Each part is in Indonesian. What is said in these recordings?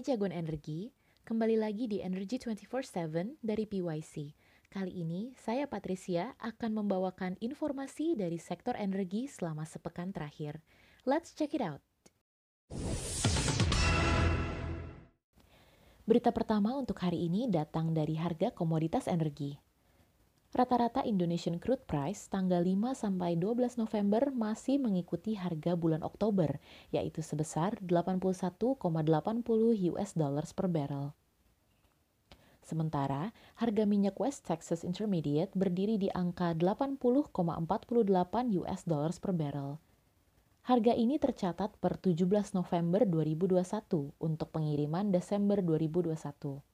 Jagoan energi, kembali lagi di Energy 24/7 dari PYC. Kali ini saya Patricia akan membawakan informasi dari sektor energi selama sepekan terakhir. Let's check it out. Berita pertama untuk hari ini datang dari harga komoditas energi. Rata-rata Indonesian crude price tanggal 5 sampai 12 November masih mengikuti harga bulan Oktober, yaitu sebesar 81,80 US dollars per barrel. Sementara, harga minyak West Texas Intermediate berdiri di angka 80,48 US dollars per barrel. Harga ini tercatat per 17 November 2021 untuk pengiriman Desember 2021.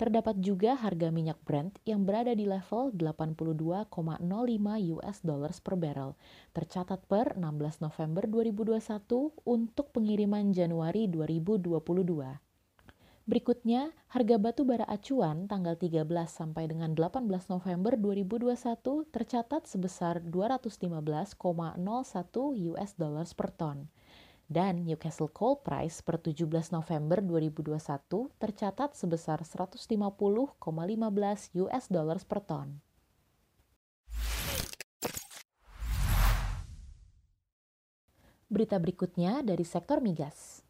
Terdapat juga harga minyak Brent yang berada di level 82,05 US dollars per barrel, tercatat per 16 November 2021 untuk pengiriman Januari 2022. Berikutnya, harga batu bara acuan tanggal 13 sampai dengan 18 November 2021 tercatat sebesar 215,01 US dollars per ton dan Newcastle Coal Price per 17 November 2021 tercatat sebesar 150,15 US dollars per ton. Berita berikutnya dari sektor migas.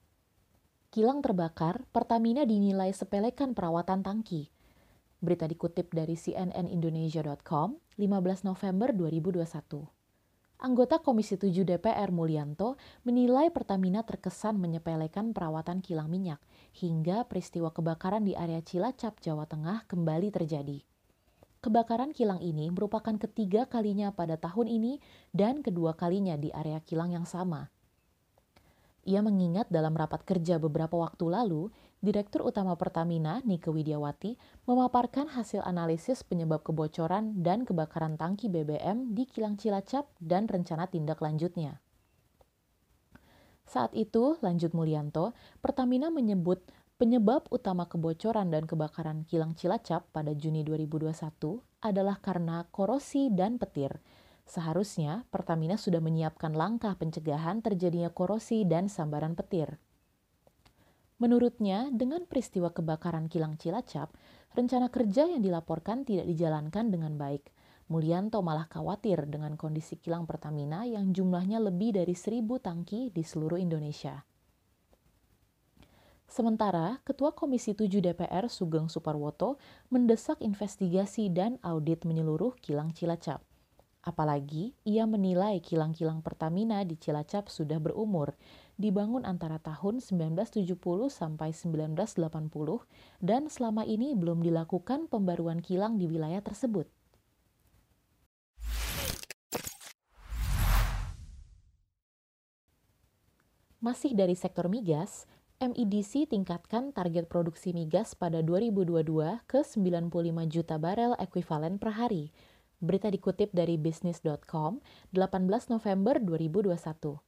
Kilang terbakar, Pertamina dinilai sepelekan perawatan tangki. Berita dikutip dari cnnindonesia.com 15 November 2021. Anggota Komisi 7 DPR Mulyanto menilai Pertamina terkesan menyepelekan perawatan kilang minyak hingga peristiwa kebakaran di area Cilacap, Jawa Tengah kembali terjadi. Kebakaran kilang ini merupakan ketiga kalinya pada tahun ini dan kedua kalinya di area kilang yang sama. Ia mengingat dalam rapat kerja beberapa waktu lalu, Direktur Utama Pertamina, Nike Widiawati, memaparkan hasil analisis penyebab kebocoran dan kebakaran tangki BBM di kilang Cilacap dan rencana tindak lanjutnya. Saat itu, lanjut Mulyanto, Pertamina menyebut penyebab utama kebocoran dan kebakaran kilang Cilacap pada Juni 2021 adalah karena korosi dan petir. Seharusnya Pertamina sudah menyiapkan langkah pencegahan terjadinya korosi dan sambaran petir. Menurutnya, dengan peristiwa kebakaran kilang Cilacap, rencana kerja yang dilaporkan tidak dijalankan dengan baik. Mulyanto malah khawatir dengan kondisi kilang Pertamina yang jumlahnya lebih dari seribu tangki di seluruh Indonesia. Sementara, Ketua Komisi 7 DPR Sugeng Suparwoto mendesak investigasi dan audit menyeluruh kilang Cilacap. Apalagi ia menilai kilang-kilang Pertamina di Cilacap sudah berumur, dibangun antara tahun 1970 sampai 1980 dan selama ini belum dilakukan pembaruan kilang di wilayah tersebut. Masih dari sektor migas, MEDC tingkatkan target produksi migas pada 2022 ke 95 juta barel ekuivalen per hari Berita dikutip dari bisnis.com 18 November 2021.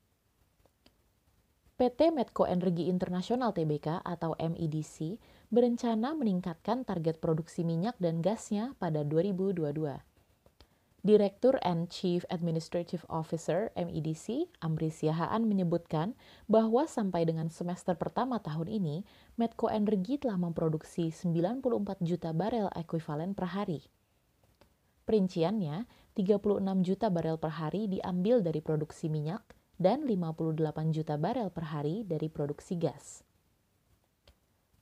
PT Medco Energi Internasional Tbk atau MEDC berencana meningkatkan target produksi minyak dan gasnya pada 2022. Direktur and Chief Administrative Officer MEDC, Amri Siahaan menyebutkan bahwa sampai dengan semester pertama tahun ini, Medco Energi telah memproduksi 94 juta barel ekuivalen per hari. Perinciannya, 36 juta barel per hari diambil dari produksi minyak dan 58 juta barel per hari dari produksi gas.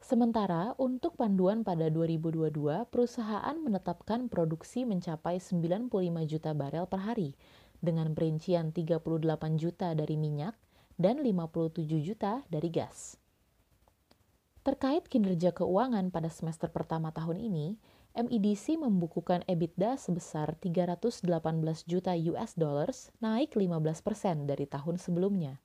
Sementara untuk panduan pada 2022, perusahaan menetapkan produksi mencapai 95 juta barel per hari dengan perincian 38 juta dari minyak dan 57 juta dari gas. Terkait kinerja keuangan pada semester pertama tahun ini, MEDC membukukan EBITDA sebesar 318 juta US dollars, naik 15% dari tahun sebelumnya.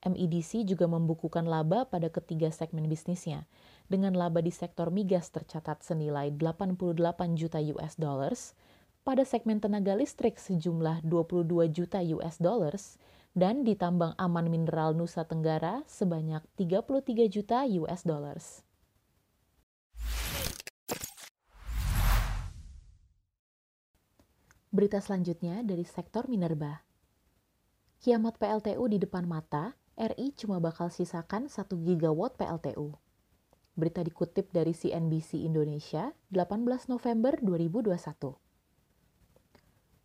MEDC juga membukukan laba pada ketiga segmen bisnisnya, dengan laba di sektor migas tercatat senilai 88 juta US dollars, pada segmen tenaga listrik sejumlah 22 juta US dollars, dan di tambang aman mineral Nusa Tenggara sebanyak 33 juta US dollars. Berita selanjutnya dari sektor minerba. Kiamat PLTU di depan mata, RI cuma bakal sisakan 1 gigawatt PLTU. Berita dikutip dari CNBC Indonesia, 18 November 2021.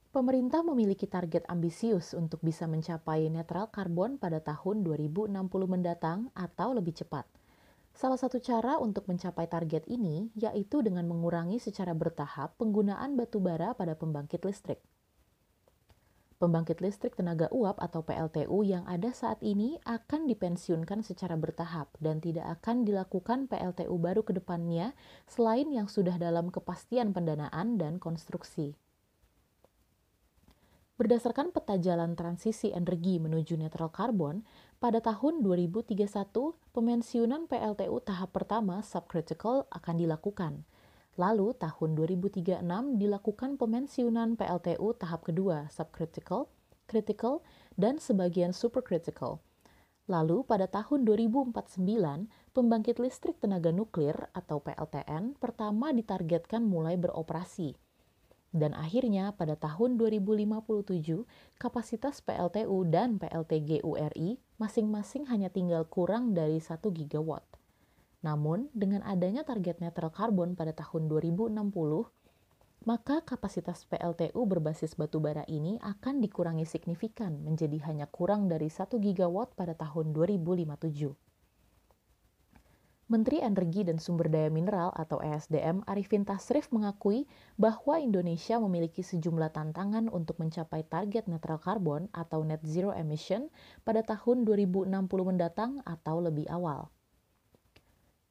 Pemerintah memiliki target ambisius untuk bisa mencapai netral karbon pada tahun 2060 mendatang atau lebih cepat. Salah satu cara untuk mencapai target ini yaitu dengan mengurangi secara bertahap penggunaan batu bara pada pembangkit listrik. Pembangkit listrik tenaga uap atau PLTU yang ada saat ini akan dipensiunkan secara bertahap dan tidak akan dilakukan PLTU baru ke depannya selain yang sudah dalam kepastian pendanaan dan konstruksi. Berdasarkan peta jalan transisi energi menuju netral karbon, pada tahun 2031 pemensiunan PLTU tahap pertama subcritical akan dilakukan – Lalu tahun 2036 dilakukan pemensiunan PLTU tahap kedua subcritical, critical, dan sebagian supercritical. Lalu pada tahun 2049, pembangkit listrik tenaga nuklir atau PLTN pertama ditargetkan mulai beroperasi. Dan akhirnya pada tahun 2057, kapasitas PLTU dan PLTGU RI masing-masing hanya tinggal kurang dari 1 gigawatt. Namun, dengan adanya target netral karbon pada tahun 2060, maka kapasitas PLTU berbasis batu bara ini akan dikurangi signifikan menjadi hanya kurang dari 1 gigawatt pada tahun 2057. Menteri Energi dan Sumber Daya Mineral atau ESDM Arifin Tasrif mengakui bahwa Indonesia memiliki sejumlah tantangan untuk mencapai target netral karbon atau net zero emission pada tahun 2060 mendatang atau lebih awal.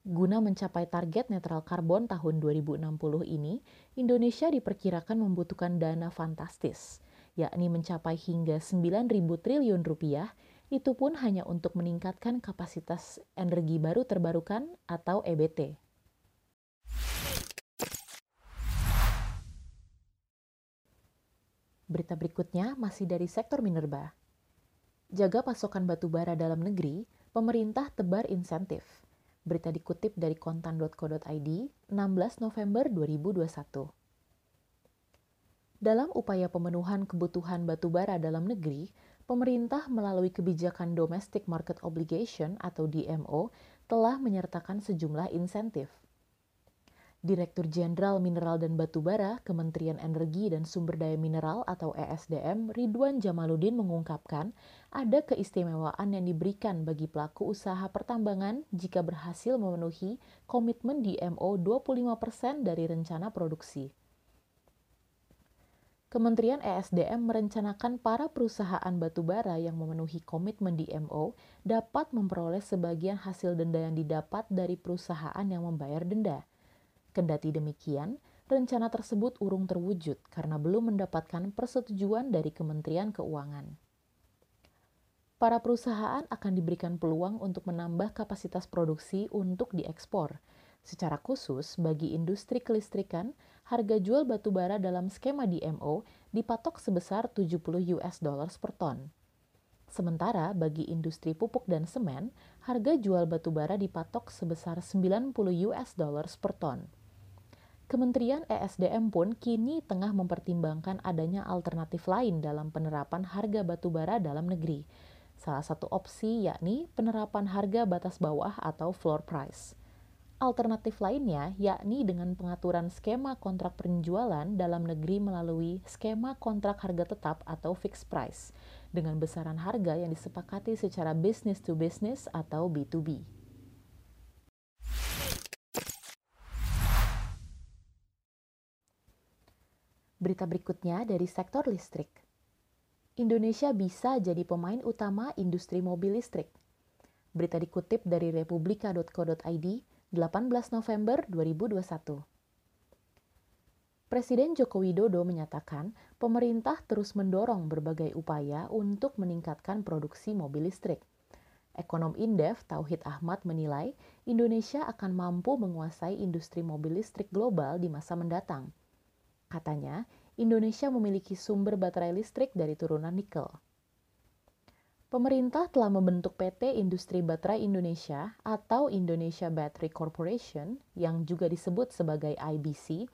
Guna mencapai target netral karbon tahun 2060 ini, Indonesia diperkirakan membutuhkan dana fantastis, yakni mencapai hingga 9.000 triliun rupiah, itu pun hanya untuk meningkatkan kapasitas energi baru terbarukan atau EBT. Berita berikutnya masih dari sektor minerba. Jaga pasokan batu bara dalam negeri, pemerintah tebar insentif – Berita dikutip dari kontan.co.id 16 November 2021. Dalam upaya pemenuhan kebutuhan batubara dalam negeri, pemerintah melalui kebijakan Domestic Market Obligation atau DMO telah menyertakan sejumlah insentif Direktur Jenderal Mineral dan Batubara Kementerian Energi dan Sumber Daya Mineral atau ESDM Ridwan Jamaluddin mengungkapkan ada keistimewaan yang diberikan bagi pelaku usaha pertambangan jika berhasil memenuhi komitmen DMO 25% dari rencana produksi. Kementerian ESDM merencanakan para perusahaan batubara yang memenuhi komitmen DMO dapat memperoleh sebagian hasil denda yang didapat dari perusahaan yang membayar denda – Kendati demikian, rencana tersebut urung terwujud karena belum mendapatkan persetujuan dari Kementerian Keuangan. Para perusahaan akan diberikan peluang untuk menambah kapasitas produksi untuk diekspor. Secara khusus, bagi industri kelistrikan, harga jual batu bara dalam skema DMO dipatok sebesar 70 US dollars per ton. Sementara bagi industri pupuk dan semen, harga jual batu bara dipatok sebesar 90 US dollars per ton. Kementerian ESDM pun kini tengah mempertimbangkan adanya alternatif lain dalam penerapan harga batubara dalam negeri. Salah satu opsi yakni penerapan harga batas bawah atau floor price. Alternatif lainnya yakni dengan pengaturan skema kontrak penjualan dalam negeri melalui skema kontrak harga tetap atau fixed price dengan besaran harga yang disepakati secara business to business atau B2B. Berita berikutnya dari sektor listrik. Indonesia bisa jadi pemain utama industri mobil listrik. Berita dikutip dari republika.co.id 18 November 2021. Presiden Joko Widodo menyatakan pemerintah terus mendorong berbagai upaya untuk meningkatkan produksi mobil listrik. Ekonom Indef Tauhid Ahmad menilai Indonesia akan mampu menguasai industri mobil listrik global di masa mendatang – Katanya, Indonesia memiliki sumber baterai listrik dari turunan nikel. Pemerintah telah membentuk PT Industri Baterai Indonesia atau Indonesia Battery Corporation yang juga disebut sebagai IBC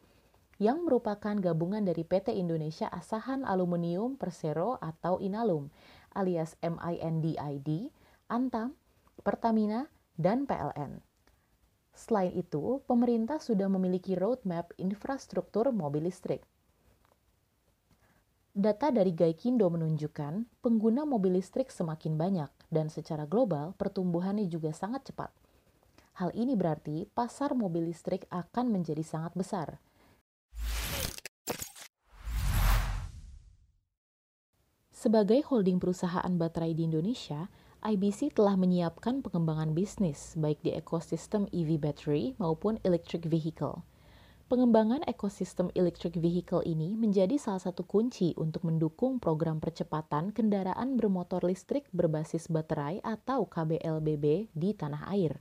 yang merupakan gabungan dari PT Indonesia Asahan Aluminium Persero atau Inalum alias MINDID, Antam, Pertamina, dan PLN. Selain itu, pemerintah sudah memiliki roadmap infrastruktur mobil listrik. Data dari Gaikindo menunjukkan pengguna mobil listrik semakin banyak dan secara global pertumbuhannya juga sangat cepat. Hal ini berarti pasar mobil listrik akan menjadi sangat besar. Sebagai holding perusahaan baterai di Indonesia, IBC telah menyiapkan pengembangan bisnis baik di ekosistem EV battery maupun electric vehicle. Pengembangan ekosistem electric vehicle ini menjadi salah satu kunci untuk mendukung program percepatan kendaraan bermotor listrik berbasis baterai atau KBLBB di tanah air.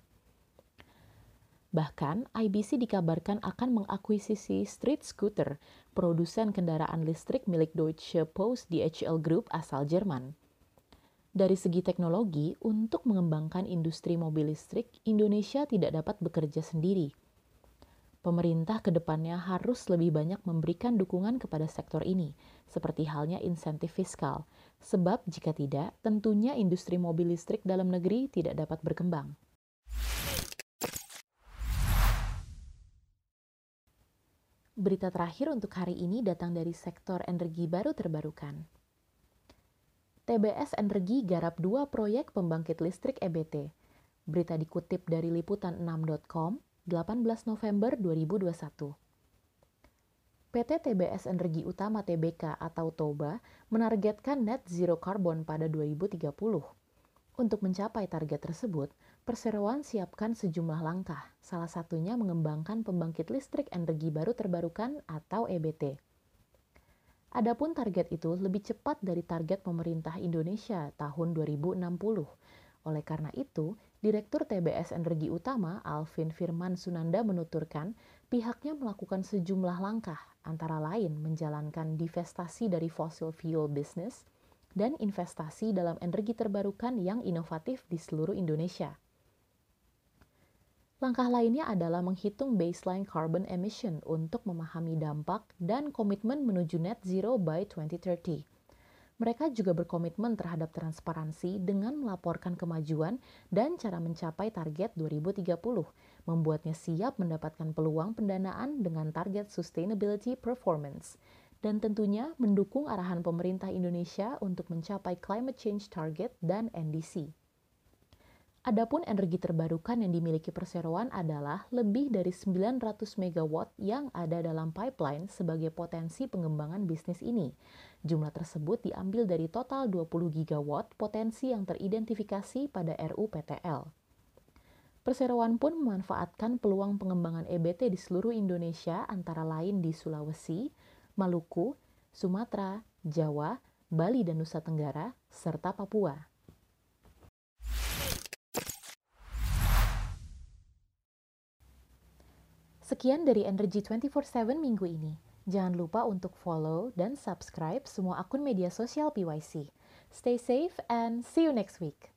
Bahkan, IBC dikabarkan akan mengakuisisi Street Scooter, produsen kendaraan listrik milik Deutsche Post DHL Group asal Jerman. Dari segi teknologi, untuk mengembangkan industri mobil listrik, Indonesia tidak dapat bekerja sendiri. Pemerintah ke depannya harus lebih banyak memberikan dukungan kepada sektor ini, seperti halnya insentif fiskal, sebab jika tidak, tentunya industri mobil listrik dalam negeri tidak dapat berkembang. Berita terakhir untuk hari ini datang dari sektor energi baru terbarukan. TBS Energi garap dua proyek pembangkit listrik EBT. Berita dikutip dari liputan6.com, 18 November 2021. PT TBS Energi Utama TBK atau TOBA menargetkan net zero carbon pada 2030. Untuk mencapai target tersebut, perseroan siapkan sejumlah langkah, salah satunya mengembangkan pembangkit listrik energi baru terbarukan atau EBT. Adapun target itu lebih cepat dari target pemerintah Indonesia tahun 2060. Oleh karena itu, Direktur TBS Energi Utama Alvin Firman Sunanda menuturkan pihaknya melakukan sejumlah langkah, antara lain menjalankan divestasi dari fossil fuel business dan investasi dalam energi terbarukan yang inovatif di seluruh Indonesia. Langkah lainnya adalah menghitung baseline carbon emission untuk memahami dampak dan komitmen menuju net zero by 2030. Mereka juga berkomitmen terhadap transparansi dengan melaporkan kemajuan dan cara mencapai target 2030, membuatnya siap mendapatkan peluang pendanaan dengan target sustainability performance, dan tentunya mendukung arahan pemerintah Indonesia untuk mencapai climate change target dan NDC. Adapun energi terbarukan yang dimiliki perseroan adalah lebih dari 900 MW yang ada dalam pipeline sebagai potensi pengembangan bisnis ini. Jumlah tersebut diambil dari total 20 GW potensi yang teridentifikasi pada RUPTL. Perseroan pun memanfaatkan peluang pengembangan EBT di seluruh Indonesia antara lain di Sulawesi, Maluku, Sumatera, Jawa, Bali dan Nusa Tenggara, serta Papua. Sekian dari Energy 24/7 minggu ini. Jangan lupa untuk follow dan subscribe semua akun media sosial PYC. Stay safe and see you next week.